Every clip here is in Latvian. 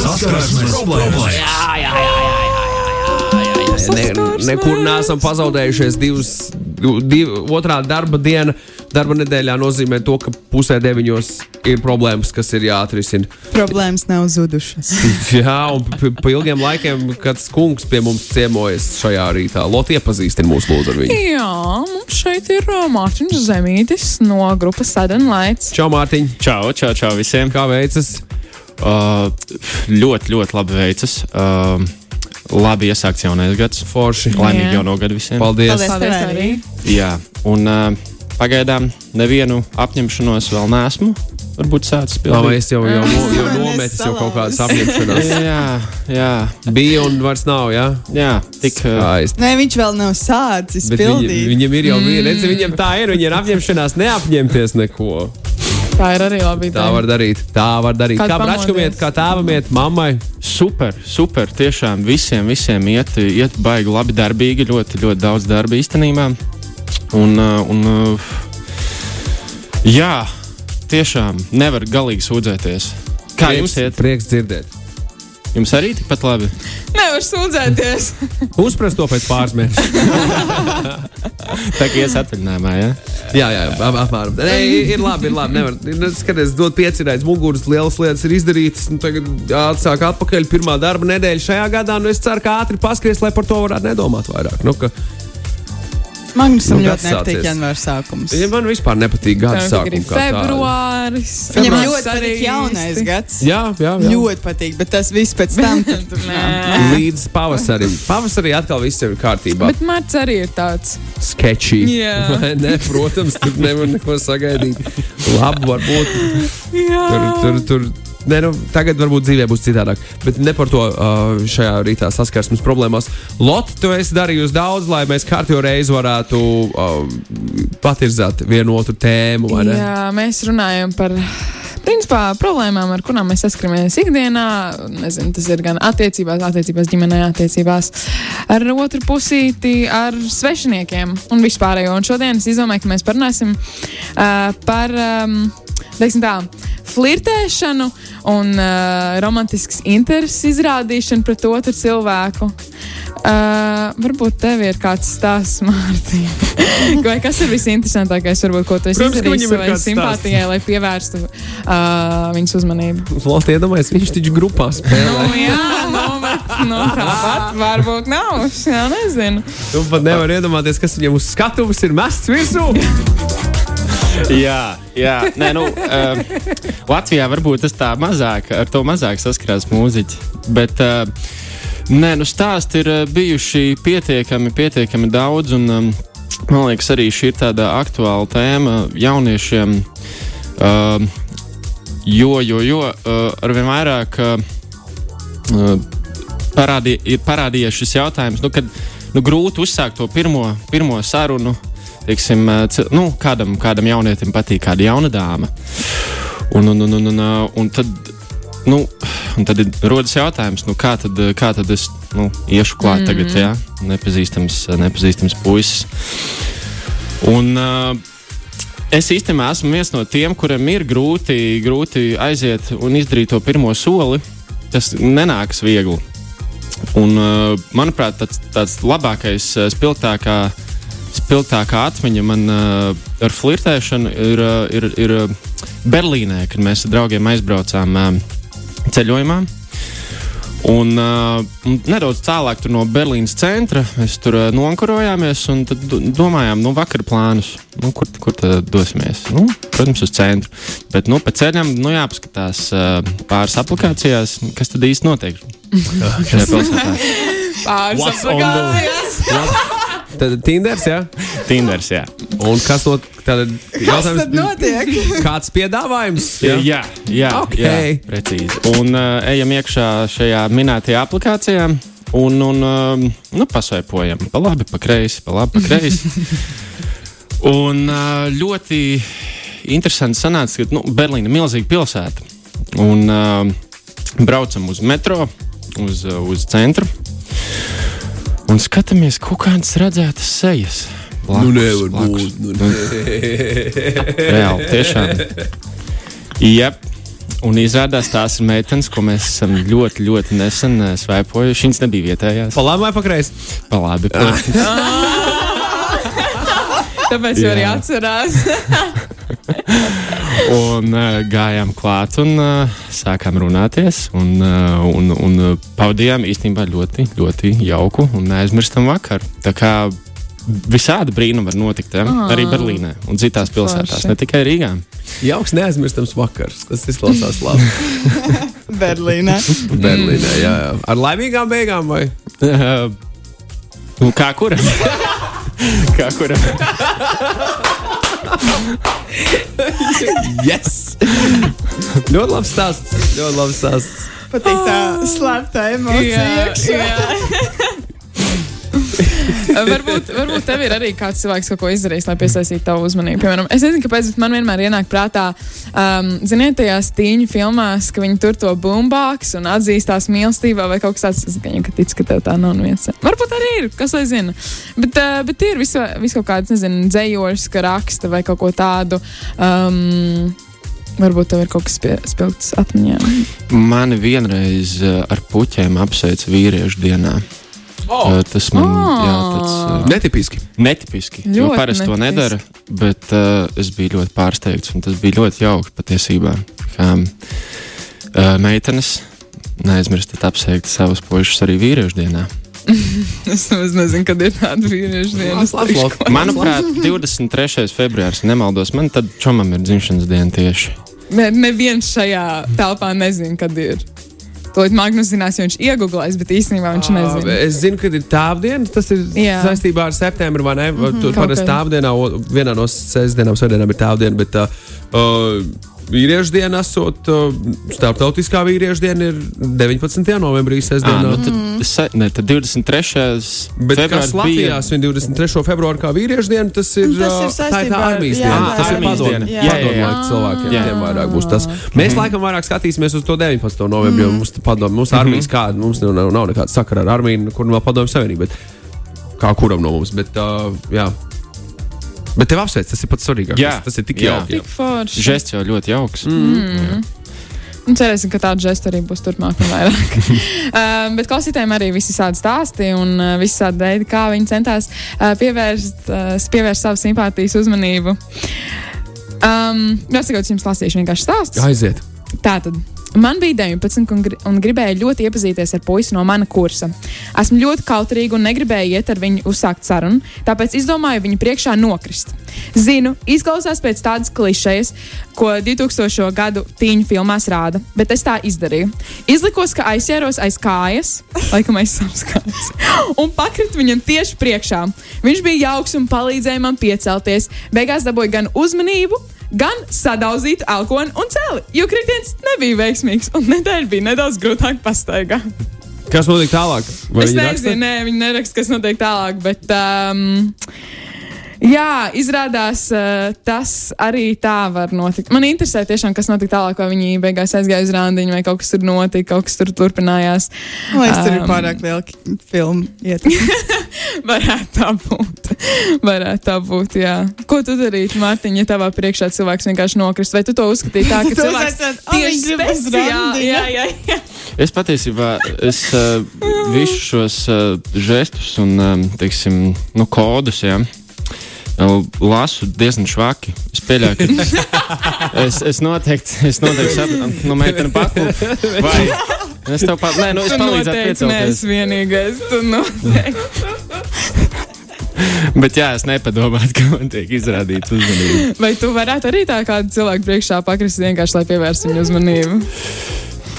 Saskarsmes problēmas. Jā, jā, jā, jā, jā, jā, jā. Ne, nekur neesam pazaudējušies. Divas, div, otrā darba diena, darba nedēļā nozīmē to, ka pusē deviņos ir problēmas, kas ir jāatrisina. Problēmas nav zudušas. Jā, un p- pa ilgiem laikiem, kad kungs pie mums ciemojas šajā rītā, Lotte iepazīstina mūs lūdzu ar viņu. Jā, mums šeit ir Mārtiņš Zemītis no grupas Suddenlights. Čau, Mārtiņ! Čau, čau, čau visiem! Kā veicas? Uh, ļoti, ļoti labi veicas. Uh, labi iesākts jaunais gads. Forši. Laimīgi jauno gadu visiem. Paldies! Paldies. Paldies arī. Jā, un uh, pagaidām nevienu apņemšanos vēl neesmu. Varbūt sācis Labi, pildīt. es jau, jau, jau Mēs nometu jau kaut kādas apņemšanās. Jā, jā, Bija un vairs nav, jā? jā tik. Skaisti. Nē, viņš vēl nav sācis pildīt. viņam ir jau bija, redzi, viņam tā ir, viņi ir apņemšanās neapņemties neko. Tā ir arī labi. Tā var darīt, tā var darīt. Kad Kā bračkam iet, pamodies. kā tēvam iet, mammai. Super, super. Tiešām visiem, visiem iet, iet baigi labi darbīgi. Ļoti, ļoti daudz darba īstenībā. Un, uh, un uh, jā, tiešām nevar galīgi sūdzēties. Kā jums iet? Prieks dzirdēt. Jums arī tikpat labi. Nevar sūdzēties. Uzprast to pēc pāris mēnešiem. Tā kā ies atvaļinājumā, ja? jā, jā, ap- apmēram. Nē, ir labi, ir labi. Nevar, nu, skaties, dot piecīrājas muguras, lielas lietas ir izdarītas. Nu, tagad atsāk atpakaļ pirmā darba nedēļa šajā gadā. Nu, es ceru, ka ātri paskries, lai par to varētu nedomāt vairāk. Nu, ka, Magnusam Nu, ļoti nepatīk janvāra sākums. ja man vispār nepatīk gada sākums. februāris. Viņam ļoti patīk jaunais gads. Jā, jā, jā. Ļoti patīk, bet tas viss pēc tam. Līdz pavasarim. Pavasarī atkal viss ir kārtībā. Bet Mārts arī ir tāds. sketchy. Jā. Ne, protams, tur nevar neko sagaidīt. Labi, varbūt Jā. tur, tur, tur. Ne, nu, tagad varbūt dzīvē būs citādāk. Bet ne par to uh, šajā rītā saskarsmes problēmās. Lotte, tu esi darījusi daudz, lai mēs kārtībā reizi varētu uh, patirzēt vienu otru tēmu. Jā, mēs runājam par. Principā problēmām, ar kurām mēs saskaramies ikdienā, nezinu, tas ir gan attiecībās, attiecībās ģimenē, attiecībās ar otru pusīti, ar svešiniekiem un vispārējo. Un šodien es izdomāju, ka mēs parunāsim uh, par, um, teiksim tā, flirtēšanu un uh, romantisks intereses izrādīšanu pret otru cilvēku. Uh, varbūt tev ir kāds stāsts, Mārtiņ. Vai kas ir visinteresantākais, varbūt, ko tu esi izdarījis savai simpātijai, lai pievērstu uh, viņas uzmanību? Lotte, iedomājies, viņš taču grupā spēlē. Nu, jā, nu, bet, nu, tāpat varbūt nav. Es Jā, nezinu. Tu pat nevar iedomāties, kas viņam uz skatuves ir mests virsū. Jā, jā. Nē, nu, uh, Latvijā varbūt tas tā mazāk, ar to mazāk saskarās mūziķi. Bet, uh, nē, nu, stāsti ir uh, bijuši pietiekami, pietiekami daudz. Un, um, man liekas, arī šī ir tāda aktuāla tēma jauniešiem. Uh, jo, jo, jo uh, arvien vairāk uh, uh, parādī, ir parādījies šis jautājums, nu, kad nu, grūti uzsākt to pirmo, pirmo sarunu. Teiksim, uh, nu, kādam, kādam jaunietim patīk kāda jauna dāma. Un, un, un, un, un, uh, un tad, nu, un tad rodas jautājums, nu, kā, tad, kā tad es nu, iešu klāt mm. tagad, ja nepazīstams, nepazīstams puisis. Un, uh, Es īstenībā esmu viens no tiem, kuriem ir grūti, grūti aiziet un izdarīt to pirmo soli. Tas nenāks viegli. Un, uh, manuprāt, tāds, tāds labākais, spilgtākā, spilgtākā atmiņa man uh, ar flirtēšanu ir, ir, ir Berlīnē, kad mēs ar draugiem aizbraucām uh, ceļojumā. Un, uh, nedaudz tālāk no Berlīnas centra mēs tur uh, nonkurojāmies un domājām, nu, vakar plānus, nu, kur, kur tad dosimies. Nu, protams, uz centru. Bet nu, pa ceļam nu, jāpaskatās uh, pāris aplikācijās, kas tad īsti notiek. šajā pilsētā. Pāris aplikācijas. Tad Tinders, jā. Tinders, jā. Un kas no tāda Kas tad notiek? Kāds piedāvājums? Jā, jā, jā, Ok. jā precīzi. Un uh, ejam iekšā šajā minētajā aplikācijā. Un, un um, nu, pasveipojam pa labi, pa kreisi, pa labi, pa kreisi. un uh, ļoti interesanti sanāca, ka nu, Berlīna ir milzīga pilsēta. Un uh, braucam uz metro, uz, uh, uz centru. Un skatāmies, kaut kādas redzētas sejas. Blakus, Nu, nevar blakus. būt. Nu, Reāli, tiešām. Yep. Un izrādās, tās ir meitenes, ko mēs esam ļoti, ļoti nesen uh, svēpojuši. Viņas nebija vietējās. Pa labi vai pa kreisi? Pa labi, protams. Tāpēc jau arī atcerās. Un uh, gājām klāt un uh, sākām runāties. Un, uh, un, un pavadījām īstenībā ļoti, ļoti jauku un neaizmirstam vakaru. Tā kā visādi brīnumi var notikt ja? Ah. arī Berlīnē un citās pilsētās, ne tikai Rīgā. Jauks, neaizmirstams vakars. Tas izklausās labi. Berlīnē. Berlīnē, jā, jā. Ar laimīgām beigām vai? Uh, kā kuram? kā kuram? Yes! ļoti labs stāsts. Ļoti labs stāsts. Patīk tā slēpta emocija. iekšā. varbūt, varbūt tev ir arī kāds cilvēks, ko izdarījis, lai piesaistītu tavu uzmanību. Piemēram, es nezinu, kāpēc, bet man vienmēr ienāk prātā, um, ziniet, tajās tīņu filmās, ka viņi tur to bumbāks un atzīstās mīlestībā vai kaut kas tāds. Es gan ka ticu, ka tev tā nav neviens. Varbūt arī ir, kas lai zina. Bet, uh, bet ir vis, vis kaut kāds, nezinu, dzējošs, ka raksta vai kaut ko tādu. Um, Varbūt tev ir kaut kas spilgts atmiņā. Mani vienreiz uh, ar puķiem apsveica vīriešu dienā. Oh, Uh, tas man Oh. jā, tāds, uh, netipiski. netipiski. Jo Ļoti parasti to nedara, bet uh, es biju ļoti pārsteigts. un Tas bija ļoti jauki patiesībā. Kā uh, meitenes neaizmirstat apsveikt savus puikas arī vīriešu dienā. Es nezinu, kad ir tāda vīriešu diena. Manuprāt, 23. februāris, ja nemaldos, man tad čomam ir dzimšanas diena tieši. Ne, neviens šajā telpā nezina, kad ir. To Magnus zinās, jo viņš iegūlēs, bet īstenībā viņš nezina. Es zinu, ka ir tāpdiena. Tas ir Jā. saistībā ar ne? Mm -hmm, Tur parasti tāpdienā, vienā no sestdienām, svētdienām ir tāpdiena. Bet, uh, Vīriešu diena, esot starptautiskā vīriešu diena, ir 19. novembrī, Ah, sestdienā. nu tad, se, ne, tad 23. Bet kas Latvijā bija- svin 23. februāru kā vīriešu diena, tas ir, Nu, tas ir uh, tā ir saistībā tā ar- armijas jā, diena. Tas ir diena. Jā, laiku cilvēkiem. Jā. Tiem vairāk būs tas. Mēs laikam vairāk skatīsimies uz to 19. novembri, jo mums padomu, mums armijas kāda, mums nav, nav nekāda sakara ar armiju, kur vēl padomu savienība. bet Kā kuram no mums, bet uh, jā. Bet tev apsveic, tas ir pats svarīgākais. Jā. Tas ir tik jauki. Žests jau ļoti jauks. Un cerēsim, ka tāda žesta arī būs turpmāk un vairāk. um, bet klausītājiem arī visi tādi stāsti un uh, visi tādi veidi, kā viņi centās uh, pievērst, uh, pievērst savu simpātijas uzmanību. Um, Jāsaka, jums lasīšu vienkārši stāstu. Aiziet. Tātad. Man bija 19 un, gri un gribēju ļoti iepazīties ar puisi no mana kursa. Esmu ļoti kautrīga un negribēju iet ar viņu uzsākt sarunu, tāpēc izdomāju viņu priekšā nokrist. Zinu, izklausās pēc tādas klišejas, ko 2000. gadu tīņu filmās rāda, bet es tā izdarīju. Izlikos, ka aizsēros aiz kājas, laikam aiz savas kājas, un pakritu viņam tieši priekšā. Viņš bija jauks un palīdzēja man piecelties. Beigās dabūju gan uzmanību, gan sadauzītu elkoni un celi, jo kritiens nebija veiksmīgs un nedēļa bija nedaudz grūtāk pastaigāt. Kas notiek tālāk? Vai Es nezinu, raksta? nē, viņi neraksta, kas notiek tālāk, bet. Um, Jā, izrādās, uh, tas arī tā var notikt. Man interesē, tiešām, kas notika tālāk, vai viņi beigās aizgāja uz rāndiņu, vai kaut kas tur notika, kaut kas tur turpinājās. Man liekas, tur ir Um, pārāk liela filmu ietekme. Varētu tā būt. Varētu tā būt, jā. Ko tu darītu, Mārtiņ, ja tavā priekšā cilvēks vienkārši nokrist? Vai tu to uzskatīji tā, ka cilvēks uzaicināt, "O, viņš grib uz speciāli- randiņu." Jā, jā, jā. Es patiesībā es, uh, visus šos uh, žestus un um, teiksim, nu, kodus ja, uh, lasu diezgan švaki. Es pieļauju, ka es, es noteikti, es noteikti saprotu, nu, meitene paklup. Vai es tev pat, nē, nu, es noteikti piecelties. neesi vienīgais. Tu noteikti. Bet jā, es nepadomāju, ka man tiek izrādīta uzmanība. Vai tu varētu arī tā kādu cilvēku priekšā pakrist vienkārši, lai pievērstu viņu uzmanību?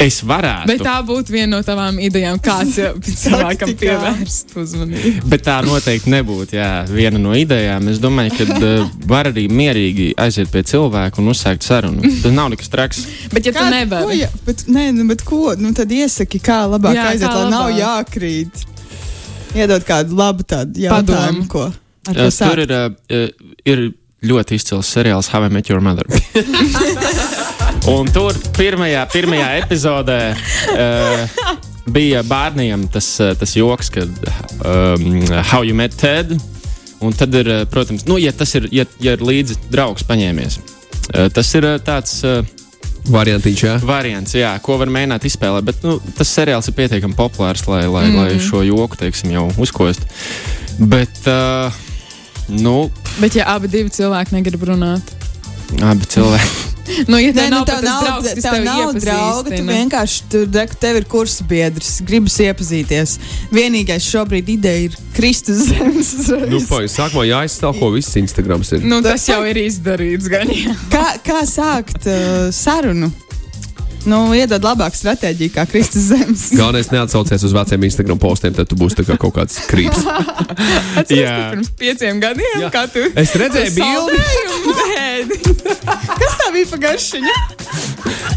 Es varētu. Bet tā būtu viena no tavām idejām, kāds cilvēkam pievērst uzmanību. Bet tā noteikti nebūtu jā, viena no idejām. Es domāju, ka uh, var arī mierīgi aiziet pie cilvēka un uzsākt sarunu. Tas nav nekas traks. Bet ja tu Ko, nevari, ja, bet, nē, nu, bet ko? Nu, tad iesaki, kā labāk Jā, aiziet, kā lai nav labāk. jākrīt. Iedod kādu labu tādu jautājumu, ko. Ar ko Uh, sākt. tur ir, uh, ir ļoti izcils seriāls How I Met Your Mother. Un tur pirmajā, pirmajā epizodē uh, bija bērniem tas, uh, tas joks, ka um, How You Met Ted. Un tad ir, uh, protams, nu, ja tas ir, ja, ja ir līdzi draugs paņēmies. Uh, tas ir tāds uh, Variantiņš, jā. variants, jā, ko var mēģināt izspēlēt. Bet nu, tas seriāls ir pietiekami populārs, lai, lai, mm. lai šo joku teiksim, jau uzkostu. Bet, uh, nu, Bet, ja abi divi cilvēki negrib runāt, abi cilvēki. nu, ja Nē, nu, nav tev nav, draugs, kas tev tev nav drauga. Tu vienkārši tur reku, tev ir kursa biedrs, gribas iepazīties. Vienīgais šobrīd ideja ir Kristus zemes. Nu, pagaidi, sākumā jāizstāko viss Instagrams. Ir. Nu, tas jau ir izdarīts. Gan, jā. kā, kā sākt uh, sarunu? Nu, iedod labāku stratēģiju kā Kristus zemes. Galvenais neatsaucies uz veciem Instagram postiem, tad tu būsi kā kaut kāds krīps. Ka pirms pieciem gadiem, Jā. kā tu Es redzēju bildi. Bildi. Kas tā bija pa garšiņu?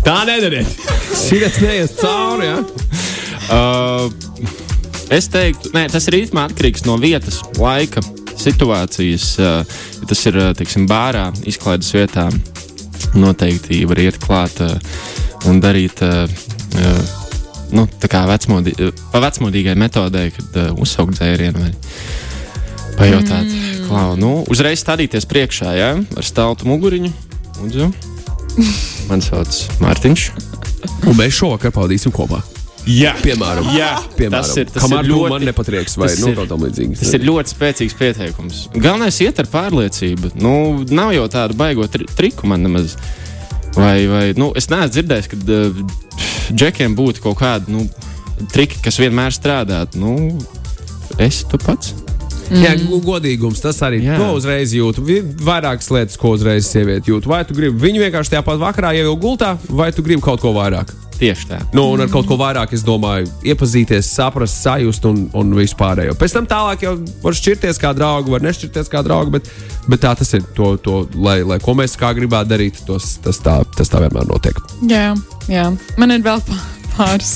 Tā nedariet. Šis neies cauri. Ja? Uh, es teiktu, nē, tas ir īstenībā atkarīgs no vietas, laika, situācijas. Uh, ja tas ir, uh, teiksim, bārā, izklaides vietā, noteikti var iet klāt uh, un darīt. Uh, uh, Nu, tā kā vecmodī, uh, pa vecmodīgai metodei, kad uh, uzsaukt dzērienu vai pajautāt, mm. Klau, nu, uzreiz stādīties priekšā, ja, ar stāvu muguriņu. Lūdzu. Man sauc Mārtiņš. Un mēs šovakar pavadīsim kopā. Jā, Piemēram, Jā, piemēram tas ir- tas kamēr ir tu ļoti- man nepatrieks vai nu, kaut tam līdzīgs. Tas ir ļoti spēcīgs pieteikums. Galvenais ir iet ar pārliecību. Nu, nav jau tāda baigot tri triku man nemaz. Vai, vai, nu, es neesmu dzirdējis, ka uh, džekiem būtu kaut kādi nu, triki, kas vienmēr strādātu. Nu, es tu pats. Jā, gu- godīgums tas arī Jā. to uzreiz jūtu. Vairākas lietas, ko uzreiz sieviete jūt. Vai tu gribi viņu vienkārši tajā pat vakarā jau gultā, vai tu gribi kaut ko vairāk? Tieši tā. Nu, un ar kaut ko vairāk, es domāju, iepazīties, saprast, sajust un, un vispārējo. Pēc tam tālāk jau var šķirties kā draugi, var nešķirties kā draugi, bet, bet tā tas ir. To, to, lai, lai ko mēs kā gribētu darīt, tos, tas, tā, tas tā vienmēr notiek. Jā, jā. Man ir vēl pā- pāris,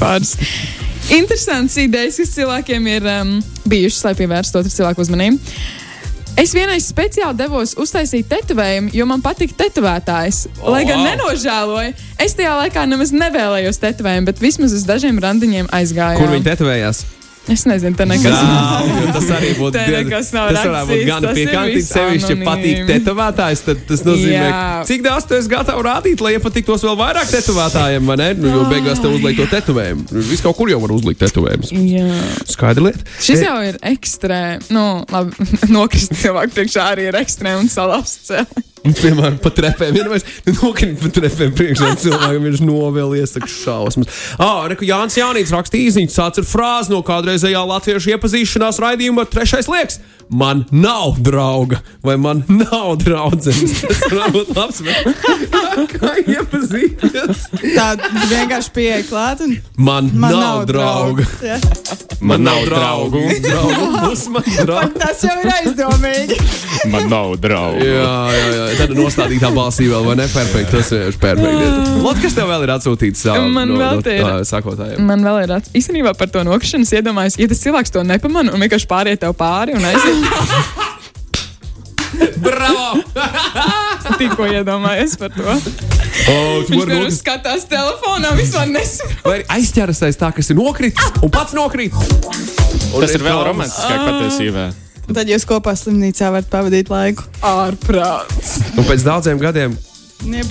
pāris interesantas idejas, kas cilvēkiem ir um, bijušas, lai pievērstu otru cilvēku uzmanību. Es vienreiz speciāli devos uztaisīt tetovējumu, jo man patīk tetovētājs. O, Lai gan wow. nenožēloju, es tajā laikā nemaz nevēlējos tetovējumu, bet vismaz uz dažiem randiņiem aizgāju. Kur viņi tetovējās? Es nezinu, te nekas nav. Jo tas arī būtu diezgan- nav Tas varētu būt gan viss sevišķi, ja patīk tetovētājs. Tad tas nozīmē, Jā. cik daudz tu esi gatavs rādīt, lai iepatiktos vēl vairāk tetovētājiem, vai ne? Nu, jo beigās tev uzliek to tetovējumu. Nu, Viss kaut kur jau var uzlikt tetovējumus. Jā. Skaidra lieta. Šis jau ir ekstrēms. Nu, labi, nokrist cilvēku priekšā arī ir ekstrēms un cēlē. Un, Piemēram, pat trepēm. Vienmēr nokrīt pat trepēm priekšā cilvēkam, viņš novēl iesaka šausmas. Ah, reku Jānis Jānīts rakstīja īziņu, sāc ar frāzi no kādreizējā latviešu iepazīšanās raidījuma trešais liekas. Man nav drauga, vai man nav draudzenes. Tas var būt labs. bet Kā iepazīties? Tā vienkārši pieeja klāt un Man, man nav, nav drauga. Jā. Man nav draugu. draugu. Būs man draugs. Tas jau ir aizdomīgi. Man nav draugu. Jā, jā, jā. Tad nostādītā balsī vēl, vai ne? Perfekti. Tas ir perfekti. Lūdzu, kas tev vēl ir atsūtīts? ā, Man no, vēl no, ir- tā, Sakotājiem. Man vēl ir ats- īstenībā par to nokrišanu. Es iedomājos, ja tas cilvēks to nepamanā un vienkārši pāriet tev pāri un aiziet. Bravo! Tikko iedomājos par to. Oh, tu Viņš tur nokrist. skatās telefonā, vispār nesaprot. Vai aizķeras aiz tā, kas ir nokritis un pats nokrīt? Un Tas ir vēl romantiskāk patiesībā. Tad jūs kopā slimnīcā varat pavadīt laiku. Ārprāts. Un pēc daudziem gadiem,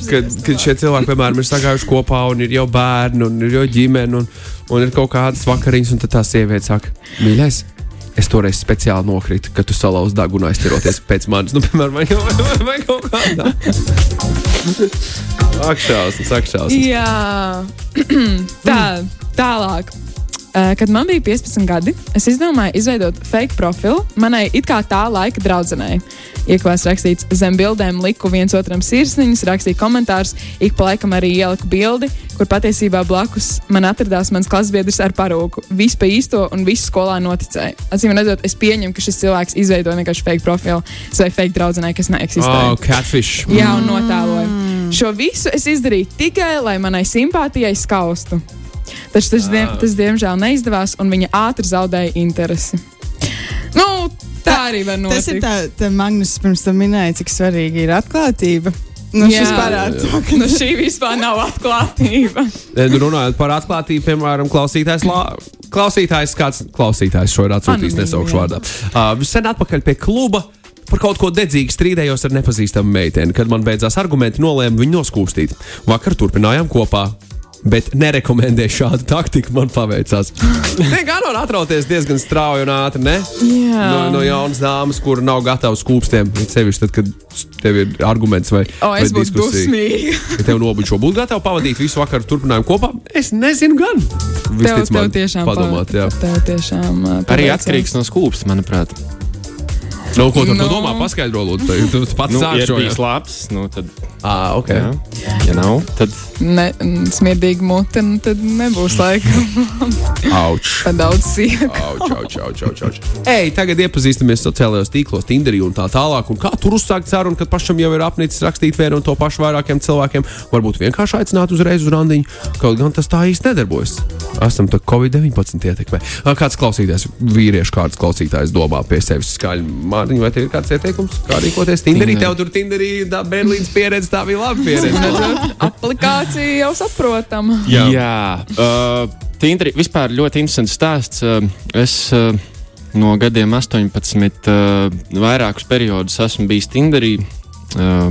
kad, kad šie cilvēki, piemēram, ir sagājuši kopā un ir jau bērni un ir jau ģimene un, un ir kaut kādas vakariņas, un tad tā sieviete saka, mīļais. Es toreiz speciāli nokritu, kad tu salauzi degunu aizķeroties pēc manis. Nu, piemēram, vai, vai, vai kaut kādā. Akšķausmas, akšķausmas. Jā, tā, tālāk. Eh, Kad man bija 15 gadi, es izdomāju izveidot fake profilu manai it kā tā laika draudzenei. Iekvās rakstīts zem bildēm, liku viens otram sirsniņas, rakstīju komentārus, ik pa laikam arī ieliku bildi, kur patiesībā blakus man atradās mans klasbiedrs ar parūku. Viss pa īsto un viss skolā noticēja. Acīm redzot, es pieņemu, ka šis cilvēks izveidoja vienkārši fake profilu savai fake draudzenei, kas neeksistē. Oh, catfish. Jā, un notēloju. Šo visu es izdarīju tikai, lai manai simpātijai skaustu. Taču tas, diem, tas diemžēl neizdevās, un viņa ātri zaudēja interesi. Nu, tā arī var notikt. Tas ir tā, tā Magnus pirms tam minēja, cik svarīgi ir atklātība. Nu, šis parāda to, ka nu, šī vispār nav atklātība. Nu, Runājot par atklātību, piemēram, klausītājs, lā, klausītājs kāds klausītājs šo ir atsūtījis, nesaukšu jā. vārdā. Uh, sen atpakaļ pie kluba. Par kaut ko dedzīgi strīdējos ar nepazīstamu meiteni. Kad man beidzās argumenti, nolēmu viņu noskūpstīt. Vakar turpinājām kopā. Bet nerekomendēju šādu taktiku. Man paveicās. Nē, gan var atrauties diezgan strauji un ātri. Ne? Jā. No, no jaunas dāmas, kur nav gatava skūpstiem. Sevišķi tad, kad tev ir arguments vai, O, es vai diskusija. Ja tev nobuļo, būtu gatava pavadīt visu vakaru turpinājumu kopā. Es nezinu, gan. Tev, Visticamāk, tev tiešām padomāt. Tev tiešām uh, Arī atkarīgs no skūpstas, manuprāt. Nu, ko tu no. Nu. domā? Paskaidro, lūdzu. Tu tu pats Nu, sāki šo. labs, nu, tad, Ah, ok. jā. ja nav, tad Ne, smirdīgi mute, nu tad nebūs laika Auč. pa daudz sīkāk. Auč, auč, auč, auč, auč. Ej, tagad iepazīstamies sociālajos tīklos, Tinderī un tā tālāk. Un kā tur uzsākt sarunu, kad pašam jau ir apnicis rakstīt vienu un to pašu vairākiem cilvēkiem? Varbūt vienkārši aicināt uzreiz uz randiņu, kaut gan tas tā īsti nedarbojas. Esam tā Covid-19 ietekmē. Kāds klausītājs, vīriešu kāds klausītājs domā pie sevis skaļi. Mārtiņ, vai tev ir kāds ieteikums? Kā rīkoties Tinderī? Tinder. Tev tur Tinderī, tā Berlīnas pieredze, tā bija laba pieredze. Aplikācija jau saprotama. Jā. Jā, uh, Tindri, vispār ļoti interesants stāsts. Uh, es uh, no gadiem 18, uh, vairākus periodus esmu bijis Tinderī. Uh,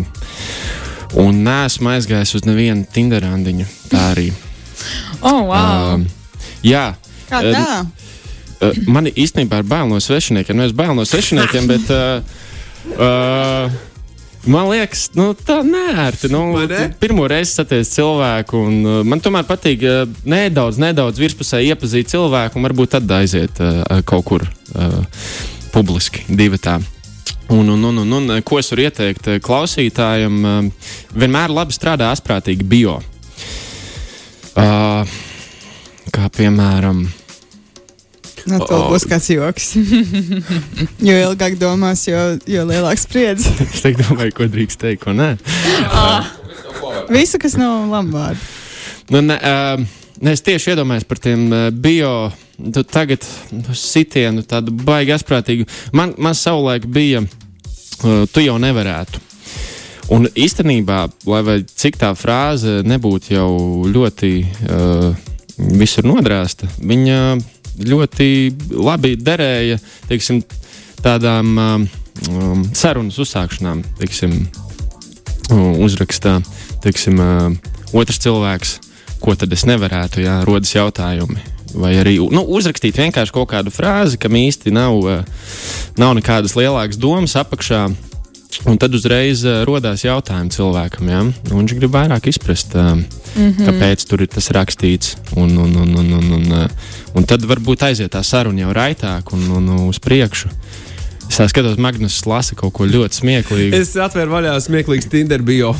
un neesmu aizgājis uz nevienu Tinderandiņu. Tā arī. Oh, wow. Um, jā, Kā tā? Uh, man īstenībā ir bail no svešiniekiem. Es bail no svešiniekiem, bet. Uh, uh, Man liekas, nu, tā nērti. Nu, pirmo reizi satiek cilvēku, un uh, man tomēr patīk uh, nedaudz, nedaudz virspusē iepazīt cilvēku, un varbūt tad aiziet uh, kaut kur uh, publiski, divi tā. Un, un, un, un, un ko es varu ieteikt klausītājiem? Uh, vienmēr labi strādā asprātīgi bio. Uh, kā piemēram, Nu, to būs kāds joks. jo ilgāk domās, jo, jo lielāks spriedzes. es teiktu, domāju, ko drīkst teikt, ko nē. Visu, kas nav lambārdi. Nu, ne, uh, ne, es tieši iedomājos par tiem uh, bio. Tu tagad nu, sitienu tādu baigi asprātīgu. Man, man savulaik bija, uh, tu jau nevarētu. Un īstenībā, lai vai cik tā frāze nebūtu jau ļoti uh, visur nodrāsta, viņa ļoti labi derēja teiksim, tādām um, um, sarunas uzsākšanām. Teiksim, uzrakstā, teiksim, uh, otrs cilvēks, ko tad es nevarētu, ja rodas jautājumi. Vai arī nu, uzrakstīt vienkārši kaut kādu frāzi, kam īsti nav, uh, nav nekādas lielākas domas apakšā. Un tad uzreiz uh, radās jautājums cilvēkam, ja? Un viņš grib vairāk izprast, mm -hmm. kāpēc tur ir tas rakstīts. Un, un, un, un, un, un, uh, un tad varbūt aiziet tā saruna jau raitāk un, un, un uz priekšu. Es skatos, Magnus lasa kaut ko ļoti smieklīgu. Es atvēru vaļā smieklīgs Tinder bio.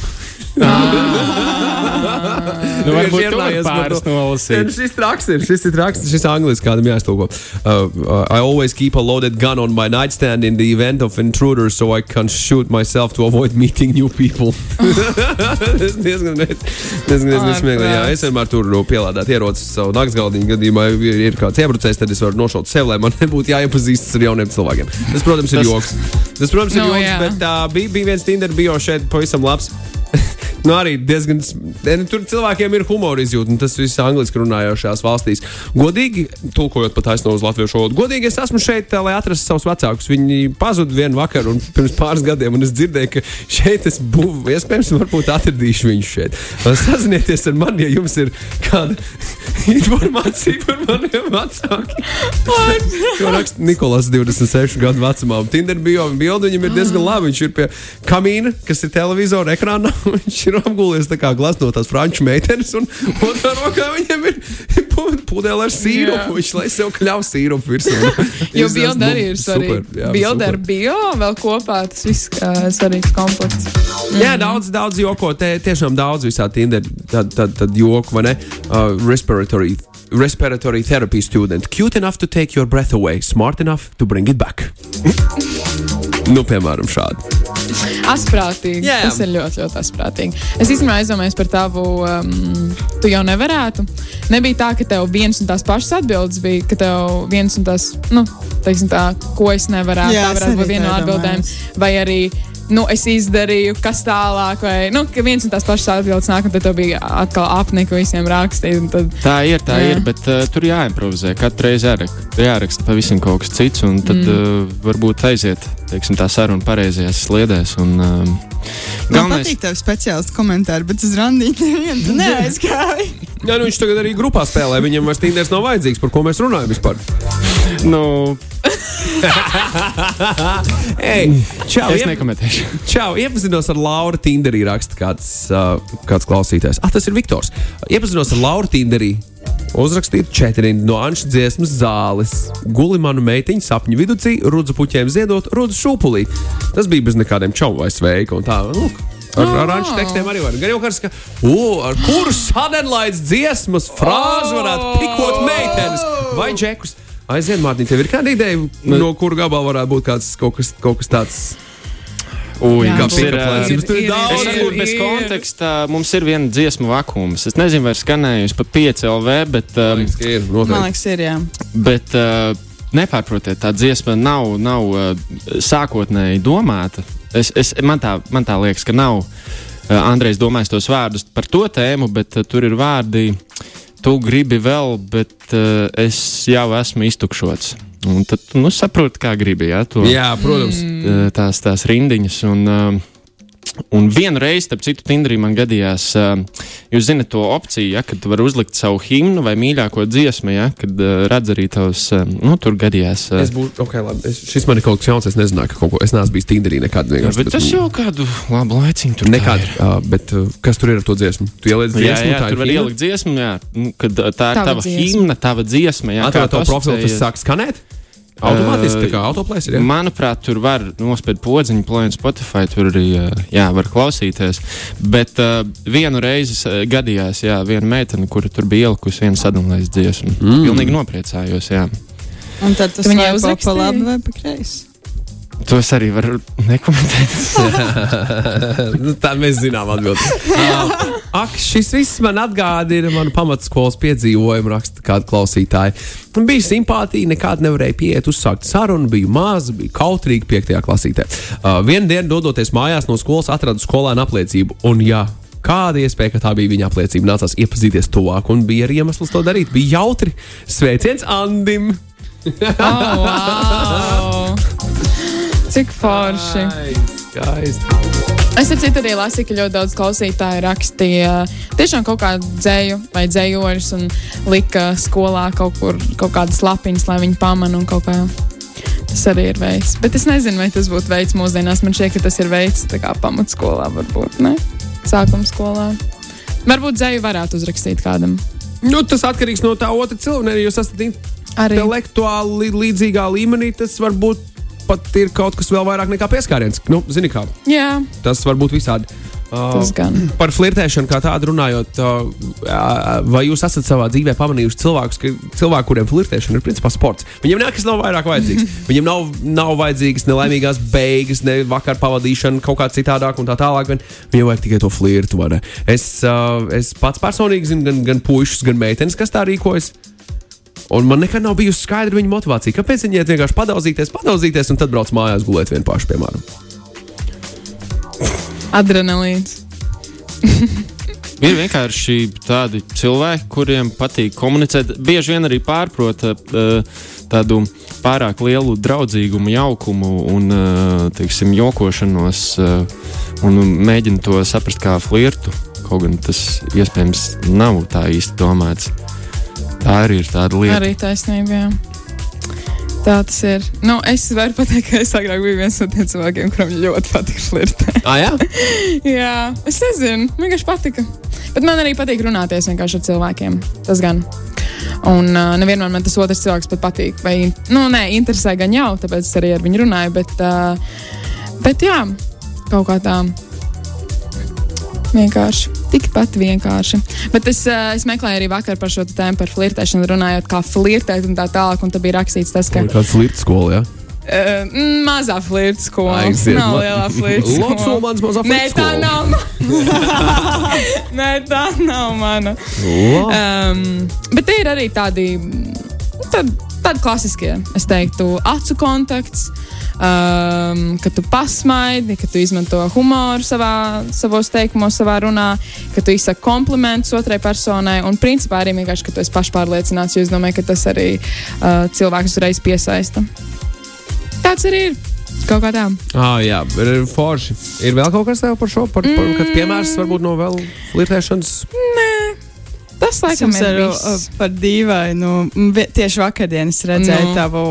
nu, varbūt tur par pāris nolasīt. Šis traks ir, šis ir traks, šis angliski kādam jāiztulko. Uh, uh, I always keep a loaded gun on my nightstand in the event of intruders so I can shoot myself to avoid meeting new people. Tas diezgan, diezgan, diezgan smieklīgi. Jā, es vienmēr turu pielādēt ierocis savu naktsgaldiņu gadījumā, ja ir, ir kāds iebrucējs, tad es varu nošaut sev, lai man nebūtu jāiepazīstas ar jauniem cilvēkiem. Tas, protams, ir joks. Tas, protams, ir Nu, joks, jā. bet uh, bija, bija viens Tinder bio šeit pavisam labs. Nu, arī diezgan. s- ne, Tur cilvēkiem ir humora izjūta, un tas viss angliski runājošās valstīs. Godīgi, tulkojot pat aizsno uz latviešu valodu, godīgi es esmu šeit, eh, lai atrastu savus vecākus. Viņi pazuda vienu vakaru un pirms pāris gadiem, un es dzirdēju, ka šeit es būšu, iespējams, varbūt atradīšu viņus šeit. Sazinieties ar mani, ja jums ir kāda informācija par maniem vecākiem. To raksta Nikolas, 26 gadu vecumā. Tinder bio bildi viņam ir diezgan labi. Viņš ir pie kamīna, kas ir televizora ekrānā. Viņš ir apgūlies tā kā glasnotās franču meitenes, un otrā rokā viņam ir pu- pudele ar sīrupu. Viņš lai sev kļauj sīrupu virsū. Jo Viņš bilde nu, arī ir svarīga. Bilde ar bio vēl kopā, tas viss uh, svarīgs komplekts. Jā, daudz, daudz joko. Te tiešām daudz visā Tinder tad, tad, tad joku, vai ne? Uh, respiratory. Respiratory therapy student. Cute enough to take your breath away, smart enough to bring it back. nu, piemēram, šādi. Asprātīgi. Jā, jā. Tas ir ļoti, ļoti asprātīgi. Es īstenībā aizdomājos par tavu. Um, tu jau nevarētu. Nebija tā, ka tev viens un tās pašas atbildes bija, ka tev viens un tās, nu, teiksim tā, ko es nevarētu. Jā, tā varētu būt viena no atbildēm. Vai arī nu, es izdarīju, kas tālāk, vai nu, viens un tās pašas atbildes nāk, un tad bija atkal apnika visiem rakstīt. un Tad, Tā ir, tā Jā. ir, bet uh, tur jāimprovizē. Katru reizi jāraksta, jāraksta pavisam kaut kas cits, un tad mm. uh, varbūt aiziet teiksim, tā saruna pareizajās sliedēs. Un, um, Man patīk tev speciālists komentāri, bet uz randīti nevienu neaizgāju. Jā, nu viņš tagad arī grupā spēlē. Viņam vairs tīndēs nav vajadzīgs, par ko mēs runājam vispār. nu, Ei, čau, es nekomentēšu. Čau, iepazinos ar Lauru Tinderī, raksta kāds, uh, kāds klausītājs. Ah, tas ir Viktors. Iepazinos ar Lauru Tinderī. Uzrakstīt četri no Anšas dziesmas zāles. Guli manu meitiņu sapņu vidū, rudzu puķiem ziedot, rudzu šūpulī. Tas bija bez nekādiem čau vai sveika un tā. Lūk. Ar, ar Anšas tekstiem arī var. Gan jau kāds, ka, uh, ar kuru sadenlaids dziesmas frāzi varētu pikot meitenes vai džekus. Aiziet, Mārtiņ, tev ir kāda ideja, no kura gabala varētu būt kāds, kaut, kas, kaut kas tāds? Ui, Jā, kāds būs. ir, ir daudz. Ir, varbūt bez konteksta mums ir viena dziesmu vakums. Es nezinu, vai ir skanējusi pa 5 LV, bet, um, Liekas, ka ir, Man noteikti. liekas, ir jā. bet uh, nepārprotiet, tā dziesma nav, nav uh, sākotnēji domāta. Es, es, man, tā, man tā liekas, ka nav. Uh, Andrejs domājis tos vārdus par to tēmu, bet uh, tur ir vārdi, tu gribi vēl, bet uh, es jau esmu iztukšots. Un tad tu nu, saproti, kā gribi. Ja, to, Jā, protams. uh, tās, tās rindiņas. Un, uh, Un vienu reizi, starp citu, Tinderī man gadījās, uh, jūs zināt, to opciju, ja, kad var uzlikt savu himnu vai mīļāko dziesmu, ja, kad uh, redz arī tavs, uh, nu, tur gadījās. Uh, Es būšu, ok, labi. Es, šis man ir kaut kas jauns. Es nezināju, ka kaut ko es neesmu bijis Tinderī nekad. jā, bet tas jau kādu labu laiciņu tur Nekad. Uh, bet uh, kas tur ir ar to dziesmu? Tu ieliec Jā, dziesmu, jā, tā tur var himna? ielikt dziesmu, jā, nu, kad uh, tā ir Tava tava dziesma. himna, tava dziesma. Jā, Atvērta to tu profilu, tas sāk skanēt. Automātiski, tā kā autoplēs ir. jā? Manuprāt, tur var nospiest podziņu, plānot Spotify. Tur arī uh, jā, var klausīties. Bet uh, vienu reizi gadījās, jā, viena meitene, kura tur bija ielikusi vienu sadalījumu dziesmu. Mm. Pilnīgi nopriecājos. Jā. Un tad tas Tu viņai vai pa- labi vai pa kreisi. To es arī varu nekomentēt. Nu, Tā mēs zinām atbildēt. Uh, ak, šis viss man atgādina manu pamatskolas piedzīvojumu, raksta kāda klausītāja. Man bija simpātija, nekāda nevarēja pieiet, uzsākt sarunu, biju maza, biju kautrīga 5. klasītē. Uh, Vienu dienu, dodoties mājās no skolas, atradu skolēnu apliecību. Un, jā, Kāda iespēja, ka tā bija viņa apliecība? Nācās iepazīties tuvāk, un bija arī iemesls to darīt. Bija jautri. Sveiciens Andim! Oh, wow. Cik forši. Skaisti. Es ar citu arī lasīju, ka ļoti daudz klausītāju rakstīja tiešām kaut kādu dzēju vai dzējoļus un lika skolā kaut kur kaut kādas lapiņas, lai viņi pamana un kaut kā. Tas arī ir veids. Bet es nezinu, vai tas būtu veids mūsdienās. Man šķiet, ka tas ir veids kā pamatskolā, varbūt ne? Sākuma skolā. Varbūt dzēju varētu uzrakstīt kādam. Nu, tas atkarīgs no tā otra cilvēka. Ja jūs esat Arī intelektuāli li- līdzīgā līmenī, tas varbūt pat ir kaut kas vēl vairāk nekā pieskāriens. Nu, zini, kā Jā, tas var būt visādi. Uh, par flirtēšanu kā tādu runājot, uh, vai jūs esat savā dzīvē pamanījuši cilvēkus, ka cilvēki, kuriem flirtēšana ir principā sports, viņiem nekas nav vairāk vajadzīgs. Viņiem nav, nav vajadzīgas ne laimīgās beigas, ne vakar pavadīšana kaut kā citādāk un tā tālāk. Viņiem vajag tikai to flirtu. Es, uh, es pats personīgi zinu gan, gan puikas, gan meitenes, kas tā rīkojas. Un man nekad nav bijusi skaidra viņa motivācija. Kāpēc viņi iet vienkārši padauzīties, padauzīties un tad brauc mājās gulēt vien paši, piemēram? Adrenalīns. Ir vienkārši tādi cilvēki, kuriem patīk komunicēt. Bieži vien arī pārprota uh, tādu pārāk lielu draudzīgumu, jaukumu un uh, teiksim, jokošanos, uh, un mēģina to saprast kā flirtu. Kaut gan tas iespējams nav tā īsti domāts. Tā arī ir tāda lieta. Arī taisnība. Jā. Tā tas ir. Nu, es varu pateikt, ka es agrāk biju viens no tiem cilvēkiem, kuriem ļoti patīk flirtēt. Ah, jā? Jā, es nezinu, man vienkārši patika. Bet man arī patīk runāties vienkārši ar cilvēkiem. Tas gan. Un uh, nevienmēr man tas otrs cilvēks pat patīk. Vai, nu, nē, interesē gan jau, tāpēc es arī ar viņu runāju. Bet, uh, bet jā, kaut kā tā. Vienkārši. Tikpat vienkārši. Bet es, uh, es meklēju arī vakar par šo tēmu, par flirtēšanu, runājot, kā flirtēt un tā tālāk. Un tad bija rakstīts tas, ka Kāda flirta skola, jā? uh, mazā flirta skola. Aiziet, Nav ma- lielā flirta skola. Ulmans mazā Nē, flirta tā skola. nav mana. Nē, tā nav mana. Um, bet te ir arī tādi, tā, tādi klasiskie, es teiktu, acu kontakts. Um, ka tu pasmaidi, ka tu izmanto humoru savā, savos teikumos, savā runā, ka tu izsaki komplimentus otrai personai. Un, principā, arī vienkārši, ka tu esi pašpārliecināts, jo es domāju, ka tas arī uh, cilvēkus uzreiz piesaista. Tāds arī ir. Kaut kā tā. Ah, jā, ir forši. Ir vēl kaut kas tev par šo, par, par mm. piemērs varbūt no vēl flirtēšanas. Tas laikam Jums ir uh, par dīvainu. Tieši vakardienas redzēju Nu. tavu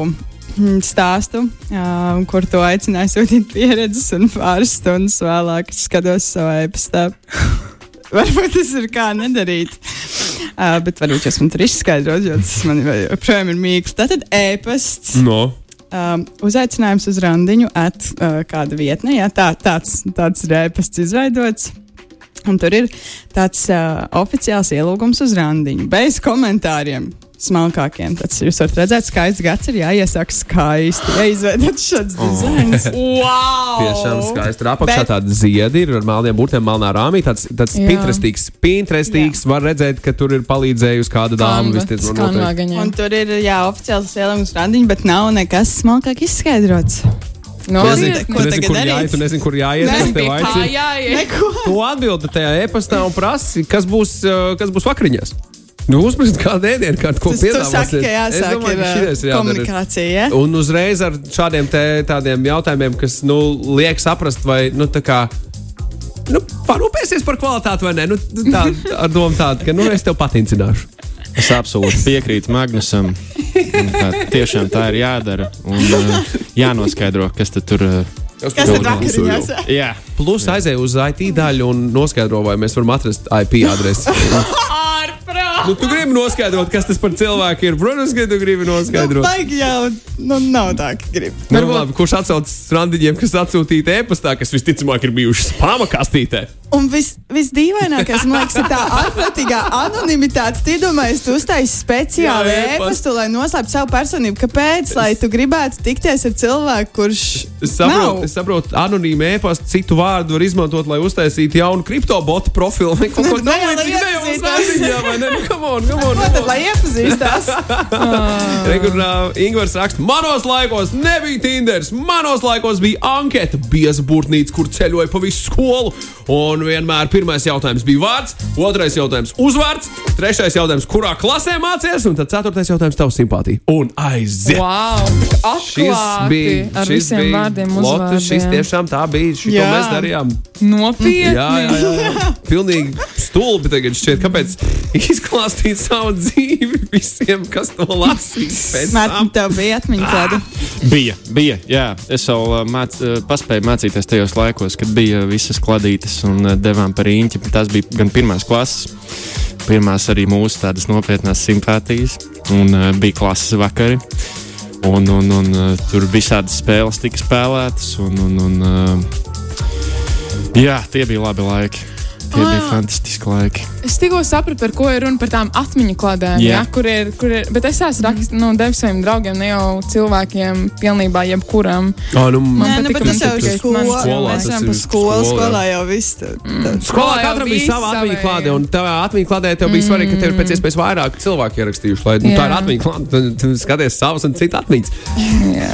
stāstu, uh, kur tu aicināji sūtīt pieredzes, un pāris stundas vēlāk skatos savā e-pastā. Varbūt tas ir kā nedarīt. Uh, bet varbūt jūs man tur izskaidrot, jo tas man joprojām ir mīkls. Tātad e-pasts. No. Um, uzaicinājums uz randiņu at uh, kāda vietne. Jā, tā, tāds, tāds ir e-pasts izveidots. Un tur ir tāds uh, oficiāls ielūgums uz randiņu, bez komentāriem. Smalkākiem. Tas jūs varat redzēt, skaists gads ir jāiesaka skaisti. Ja izveidot šāds Oh. dizains. Wow! Tiešām skaisti. Tur apakšā Bet- tāda ziedi ir ar melniem burtiem, melnā rāmī. Tāds, tāds Jā. pinterestīgs, pinterestīgs. Var redzēt, ka tur ir palīdzējusi kāda dāma. Un tur ir jā, oficiāls ielūgums uz randiņu, bet nav nekas smalkāk izskaidrots. No, Ko Tu nezini, zini, tu ko nezini, tagad kur jāiet, tu nezini, kur jāiet. Es tev aicinu. jāiet? Tu atbildi tajā e-pastā un prasi, kas būs, uh, kas būs vakariņās. Nu, uzmanīgi, kāda ēdiena, kādu ko ka Es domāju, ir ka šitais ir komunikācija. Ja? Un uzreiz ar šādiem te, tādiem jautājumiem, kas nu, liek saprast, vai nu, tā kā. Nu, parūpēsies par kvalitāti vai nē. Nu, tā, ar domu tādu, ka nu, es tev patincināšu. Es absolūti piekrītu Magnusam. Tā, tiešām tā ir jādara. Un uh, jānoskaidro, kas tad tur uh, Kas tad vakariņās? Jā, Plus aizēju uz IT daļu un noskaidro, vai mēs varam atrast IP adresi. Nu, tu gribi noskaidrot, kas tas par cilvēku ir. Protams, ka tu gribi Nu, noskaidrot. baigi jau, nu, nav tā, ka grib. Nu, labi, kurš atsaucas randiņiem, kas atsūtīti e-pastā, kas visticamāk ir bijuši spāma kastītē? Un vis, visdīvainākais, man liekas, ir tā ārprātīgā anonimitāte. Tu iedomājies, tu uztaisīji speciāli e-pastu. lai noslēptu savu personību. Kāpēc? Lai tu gribētu tikties ar cilvēku, kurš. Es saprotu, es saprotu anonīmu e-pastu, citu vārdu var izmantot, lai uztaisītu jaunu kriptobotu profilu kaut ko Nu, lai tādu. Ne jau uz iepazītos. randiņā, vai ne? Nu, come on, come on, Ko tad, lai iepazīstās? Rekur, uh, Ingūns raksta, manos laikos nebija Tinders, manos laikos bija anketa, bieza burtnīca, kur ceļoja pa visu skolu. Un vienmēr pirmais jautājums bija vārds, otrais jautājums uzvārds, trešais jautājums, kurā klasē mācījies, un tad ceturtais jautājums tavs simpātija. Un aiziet! Wow! Šis Atklāti bija ar šis visiem bija vārdiem, Lotte, šis tiešām tā bija. Šito Jā. mēs darījām. Nopietni! Jā, jā, jā, jā. Pilnīgi stulbi tagad šķiet, kāpēc izklāstīt savu dzīvi visiem, kas to lasīs. Mārtiņ, tev bija atmiņa tāda. bija, bija. Jā. Es uh, māc, paspēju mācīties tajos laikos, kad bija visas kladītes un devām par īņķi. Tas bija gan pirmās klases, pirmās arī mūsu tādas nopietnās simpātijas, un uh, bija klases vakari. Un, un, un uh, tur visādas spēles tika spēlētas. Un, un, un, uh, jā, tie bija labi laiki. Tie Ah. bija fantastiski laiki. Es tikko sapratu, par ko ir runa par tām atmiņu kladēm. Jā. Ja, kur ir, kur ir, bet es esmu rakst, nu, devis saviem draugiem, ne jau cilvēkiem, pilnībā jebkuram. Ā, nu, Man Nē, nu, bet tas jau tikai ir Skolā Mēs esam par skolu, skolā. jau viss. tā- tā- Skolā Skolā jau katram bija sava atmiņu klāte, un tavā atmiņu klādē tev bija svarīgi, ka tev ir pēc iespējas vairāk cilvēku ierakstījuši. Lai, nu, tā ir Jā. atmiņa klāte, tu, tu skaties savas un citu atmiņas. Jā.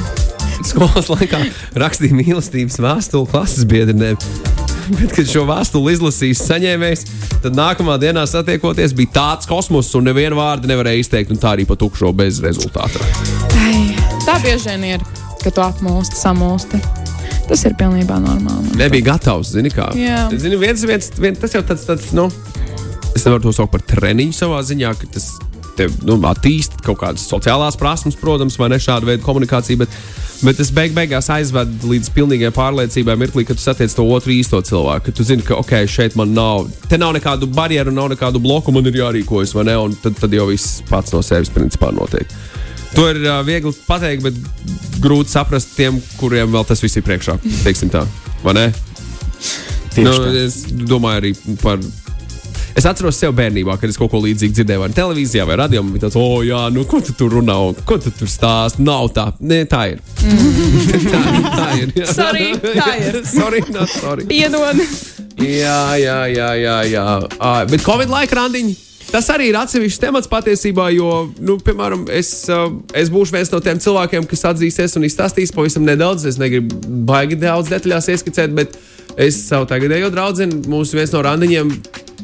Skolas laikā rakstīja mīlestības vēstuli klases biedrinēm. Bet, kad šo vēstuli izlasīs saņēmējs, tad nākamā dienā satiekoties bija tāds kosmos, un nevienu vārdu nevarēja izteikt, un tā arī pa tukšo bez rezultāta. Ai, Tā bieži vien ir, ka tu apmūsti, samūsti. Tas ir pilnībā normāli. Nebija gatavs, zini kā. Jā. Zini, viens, viens, viens, tas jau tāds, tāds, nu, es nevaru to saukt par treniņu savā ziņā, ka tas tev nu, attīst kaut kādas sociālās prasmes, protams, vai ne šāda veida komunikācija, bet, bet tas beig beigās aizved līdz pilnīgai pārliecībai mirklī, kad tu satiec to otru īsto cilvēku, ka tu zini, ka ok, šeit man nav, te nav nekādu barjeru, nav nekādu bloku, man ir jārīkojas, vai ne, un tad, tad jau viss pats no sevis principā notiek. To ir uh, viegli pateikt, bet grūti saprast tiem, kuriem vēl tas viss ir priekšā. Teiksim tā, vai ne? Tieši Nu, tā. es domāju arī par. Es atceros sev bērnībā, kad es kaut ko līdzīgu dzirdēju, vai televīzijā, vai radio. Man bija tāds, oh, jā, nu, ko tu tur runā, un ko tu tur stāsti. Nav tā, Nē, tā ir. tā, tā ir. jā. Sorry, tā ir. sorry, not sorry. Piedod. Jā, jā, jā, jā. jā. Uh, bet Covid laika randiņi. tas arī ir atsevišķs temats patiesībā, jo, nu, piemēram, es, es būšu viens no tiem cilvēkiem, kas atzīsies un izstāstīs pavisam nedaudz. Es negribu baigi daudz detaļās ieskicēt, bet es savu tagadējo draugu, mūsu viens no randiņiem.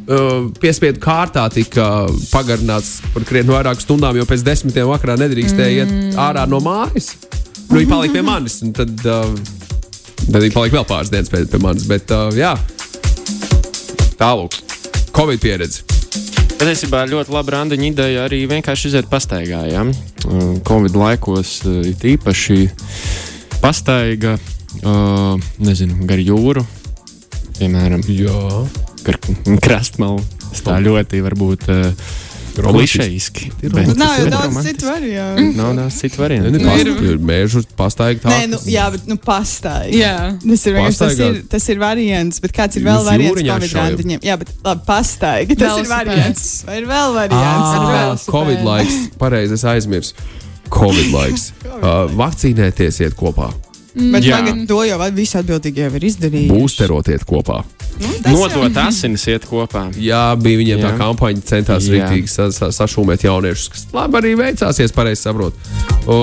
Uh, piespiedu kārtā tika pagarināts par krietni vairāk stundām, jo pēc desmitiem vakarā nedrīkstēja iet ārā no mājas. Nu, viņa palika pie manis, un tad, uh, tad viņa palika vēl pāris dienas pēc pie manis. Bet, uh, jā, tālāk, Covid pieredze. Patiesībā ļoti laba randiņa ideja arī vienkārši iziet pastaigā. Ja? Covid laikos it īpaši pastaiga, uh, nezinu, gar jūru, piemēram, Jā, gar krastmalu. Tas tā ļoti varbūt uh, klišejiski. Ir bet Nu, nav jau ir daudz citu variantu. Nav daudz citu Ne, variantu. ne, Nu, ir- ir mēžu pastaigā tā. Nē, nu, jā, bet nu, pastāj. Jā. Tas ir tas ir, tas ir variants, bet kāds ir vēl Jūs variants randiņiem? Jā, bet labi, pastāj. Tas ir variants. Vai ir vēl variants? Ar Ah, velosipēdu. Covid laiks, pareizi es aizmirsu. Covid laiks. Uh, vakcinēties iet kopā, Bet Jā. tagad to jau visi atbildīgi jau ir izdarījuši. būsteroties kopā. Nodot asinis iet kopā. Jā, bija viņiem tā Jā. kampaņa, centās Jā. rīktīgi sa, sa, sašūmēt jauniešus, kas labi arī veicās, ja es pareizi saprotu. O,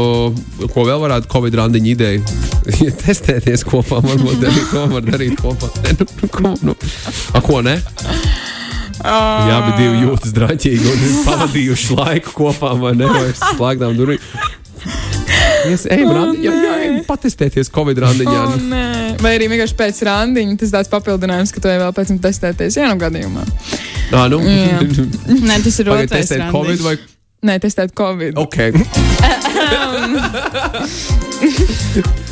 ko vēl varētu Covid randiņa ideja? Ja testēties kopā, varbūt arī to var darīt kopā. Ne, nu, nu, ko, nu. A, ko ne? Jā, bet divi jūtas draņķīgi un pavadījuši laiku kopā, vai ne? Vai slēgtām durvīm. Es eju randiņā, jā, ejam patestēties Covid randiņā. Oh, nē. Vai arī vienkārši pēc randiņa tas tāds papildinājums, ka tu vēl pēc tam testēties. Jā, nu gadījumā. Ā, nu, Jā. Nē, tas ir otrais testēt Covid randiņš. vai Nē, testēt Covid. Ok.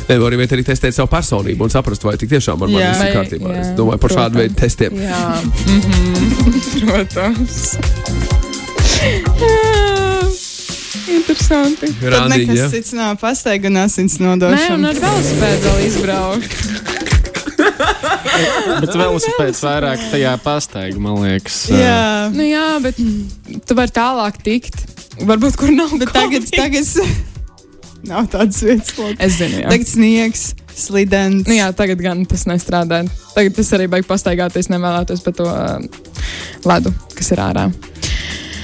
Nē, var arī, arī testēt savu personību un saprast, vai tik tiešām ar mani viss ir kārtībā. jā, Es domāju par šādu protams. veidu testiem. Jā, mm -hmm. protams. Interesanti. Tad Randiņi, nekas ja? cits nav pastaiga un asins Nē, un nodošana. ar velosipēdu vēl izbraukt. Bet velosipēds vairāk tajā pastaigā, man liekas. Jā, Nu, jā, bet tu vari tālāk tikt. Varbūt kur nav. bet tagad, tagad nav tādas vietas. lūk. Es zinu, jā. Tagad sniegs, slidens. Nu, jā, tagad gan tas nestrādā. Tagad tas arī vajag pastaigāties, nevēlētos par to uh, ledu, kas ir ārā.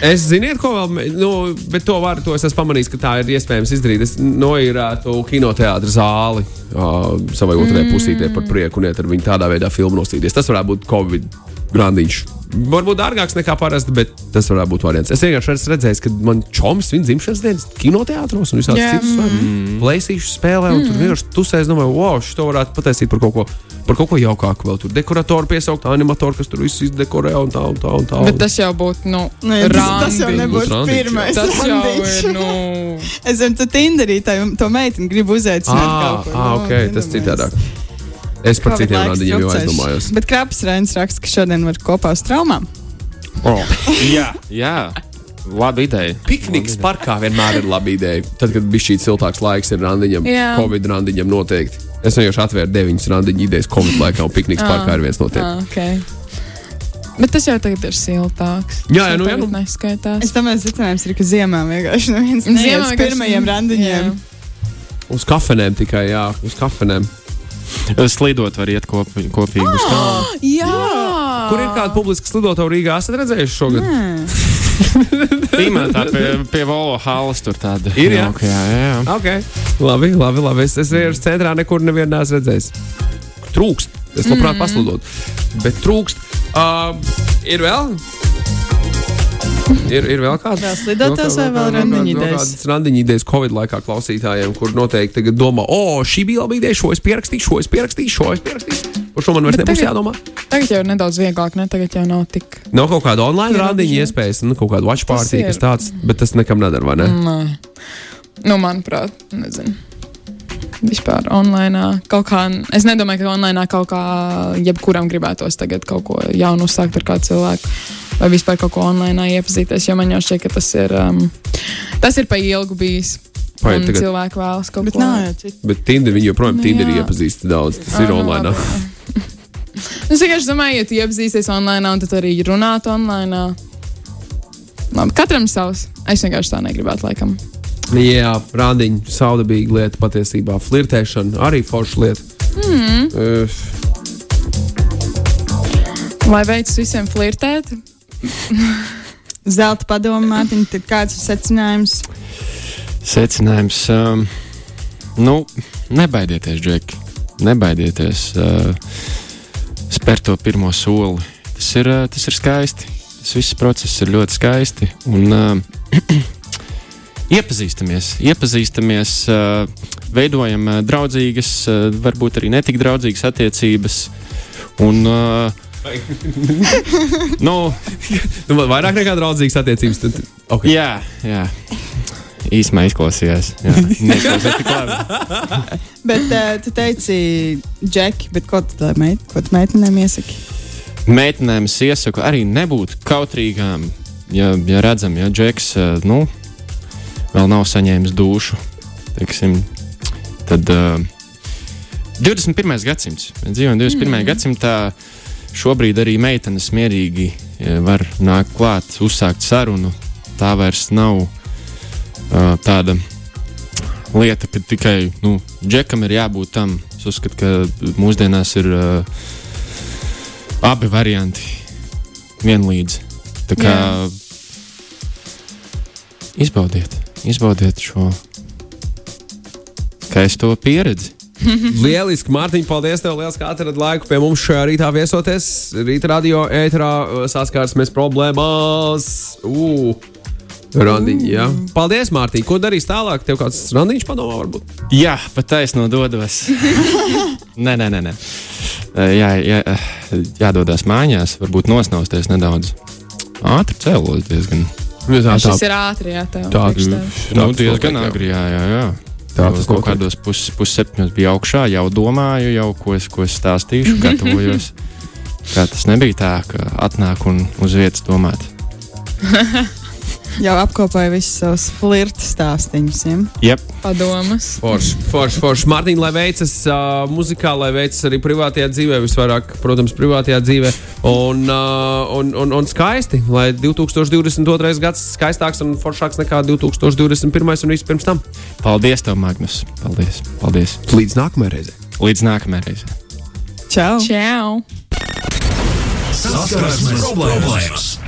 Es zinu, ko vēl, nu, bet to varu, to es esmu pamanījis, ka tā ir iespējams izdarīt. Es noīrētu kinoteātra zāli uh, savai otrajai Mm. pusītē par prieku un iet ar viņu tādā veidā filmu nostīties. Tas varētu būt Covid grandiņš. Varbūt dārgāks nekā parasti, bet tas varētu būt variants. Es vienkārši esmu redzējis, ka man čoms viņa dzimšanas dienas kinoteātros un visādi Jā. citus plēsīšus spēlē. Un tur vienkārši tusēs, domāju, wow, šo varētu pataisīt par kaut ko, par kaut ko jaukāku. Vēl tur dekoratoru piesaukt, animatoru, kas tur visu izdekorē un tā un tā. Un tā. Bet tas jau būtu, nu, Nē, tas, tas jau nebūtu pirmais. Tas jau ir, nu, Es zinu, tu Tinderī tā, to meiteni gribu uzaicināt. Ah, ah, nu, ok, tas iedomājies. citādāk. Es par citiem randiņiem jau aizdomājos. Bet Krapas Rēns raksta, ka šodien var kopā uz traumām. Oh. Jā, jā. Laba ideja. Pikniks parkā vienmēr ir laba ideja. Tad, kad bija šī siltāks laiks, ir randiņam, Jā. Covid randiņam noteikti. Es vienkārši atvēru deviņas randiņu idejas Covid laikā, un pikniks parkā ir viens no tiem. ah, okay. Bet tas jau tagad ir siltāks. Jā, jā, nu, jau jā, nu. neskaitās. Es domāju, secinājums ir, ka ziemā vienkārši neviens neiet uz pirmajiem randiņiem. Jā. Uz kafejnēm tikai, jā, uz kafejnēm. Slidot var iet kop, kopīgi uz kalnu. Jā! Kur ir kāda publiska slidotava Rīgā? Esat redzējuši šogad? Tīmētā pie, pie Volo halas tur tāda. Ir, jā? jauka, jā, jā, jā. Ok, labi, labi. labi. Es, es vienkārši centrā nekur nevienu neesmu redzējis. Trūkst. Es labprāt mm. paslidot. Bet trūkst. Uh, ir vēl? Ir, ir vēl kāda Vēl slidotājs vai vēl randiņu idejas? Randiņu idejas Covid laikā klausītājiem, kur noteikti tagad domā, o, šī bija laba ideja, šo es pierakstīšu, šo es pierakstīšu, šo es pierakstīšu. Par šo man vairs nebūs jādomā. Tagad jau ir nedaudz vieglāk, ne? Tagad jau nav tik. Nav kaut kāda online randiņa iespējas, nu, kaut kāda watch party, kas tāds, bet tas nekam nedara, vai ne? Nē. Nu, manuprāt, nezinu. Vispār online. Kaut kā, es nedomāju, ka online kaut kā jebkuram gribētos tagad kaut ko jaunu uzsākt ar kādu cilvēku. Vai vispār kaut ko online iepazīties, jo man jau šķiet, ka tas ir, um, tas ir pa ilgu bijis. Paiet Un tagad. cilvēki vēlas kaut Bet ko citu. Bet Tinder viņi joprojām Nu, Tinderī jā. iepazīst daudz. Tas ir Ah, nu, online. labi. Es vienkārši domāju, ja tu iepazīsies online, un tad arī runāt online. Labi, katram savs. Es vienkārši tā negribētu, laikam. Jā, rādiņa, saudabīga lieta patiesībā. Flirtēšana arī forša lieta. Mm. Uh, Lai veids visiem flirtēt, Zelta padoma, Mārtiņ, kāds ir secinājums? Secinājums. Um, nu, nebaidieties, Džeki. Nebaidieties uh, spērt to pirmo soli. Tas ir, uh, tas ir skaisti. Tas viss process ir ļoti skaisti. Un, uh, iepazīstamies, iepazīstamies uh, veidojam uh, draudzīgas, uh, varbūt arī netik draudzīgas attiecības. Un, uh, nu, Nu, vairāk nekā draudzīgas attiecības. Tad, okay. jā, jā. Īsumā izklausījās. Jā, neizklausījās tik labi. Bet uh, tu teici, Džeki, ko tu, meit, ko tu meitenēm iesaki? Meitenēm es iesaku arī nebūt kautrīgām. Ja, ja redzam, ja Džeks uh, nu, vēl nav saņēmis dušu, teiksim, tad uh, 21. gadsimts. Mēs dzīvojam 21. Mm. gadsimtā. Šobrīd arī meitenes mierīgi ja, var nākt klāt, uzsākt sarunu. Tā vairs nav uh, tāda lieta, ka tikai nu, džekam ir jābūt tam. Es uzskatu, ka mūsdienās ir uh, abi varianti vienlīdz. Tā kā Jā. izbaudiet, izbaudiet šo skaisto pieredzi. Lieliski, Mārtiņ, paldies tev liels, ka atradi laiku pie mums šajā rītā viesoties. Rīta radio ēterā uh, saskārsimies problēmās. Uh. Randiņi, jā. Paldies, Mārtiņ. Ko darīs tālāk? Tev kāds randiņš padomā, varbūt? Jā, pat taisno dodos. nē, nē, nē. nē. Eh, Jā, jā, jādodas mājās, varbūt nosnausties nedaudz. Ātri cēlos diezgan. Šis ir ātri, jā, tev. tā, tev. tā, Nu, tas diezgan agri, jā, jā. jā. Tā tas kaut notiek. kādos pus, pusseptiņos bija augšā, jau domāju, jau ko es, ko es stāstīšu, gatavojos. Kā tas nebija tā, ka atnāk un uz vietas domāt. Jau apkopoja visus savus flirta stāstīņus. Ja? Jep, Padomas. Forši, forši, forši. Mārtiņ, lai veicas uh, muzikā, lai veicas arī privātajā dzīvē, visvairāk, protams, privātajā dzīvē. Un, uh, un, un, un skaisti, lai 2022. gads skaistāks un foršāks nekā 2021. un viss pirms tam. paldies tev, Magnus. Paldies, paldies. Līdz nākamajai reizei. Līdz nākamajai reizei. Čau! Čau! Saskarsmes problēmas!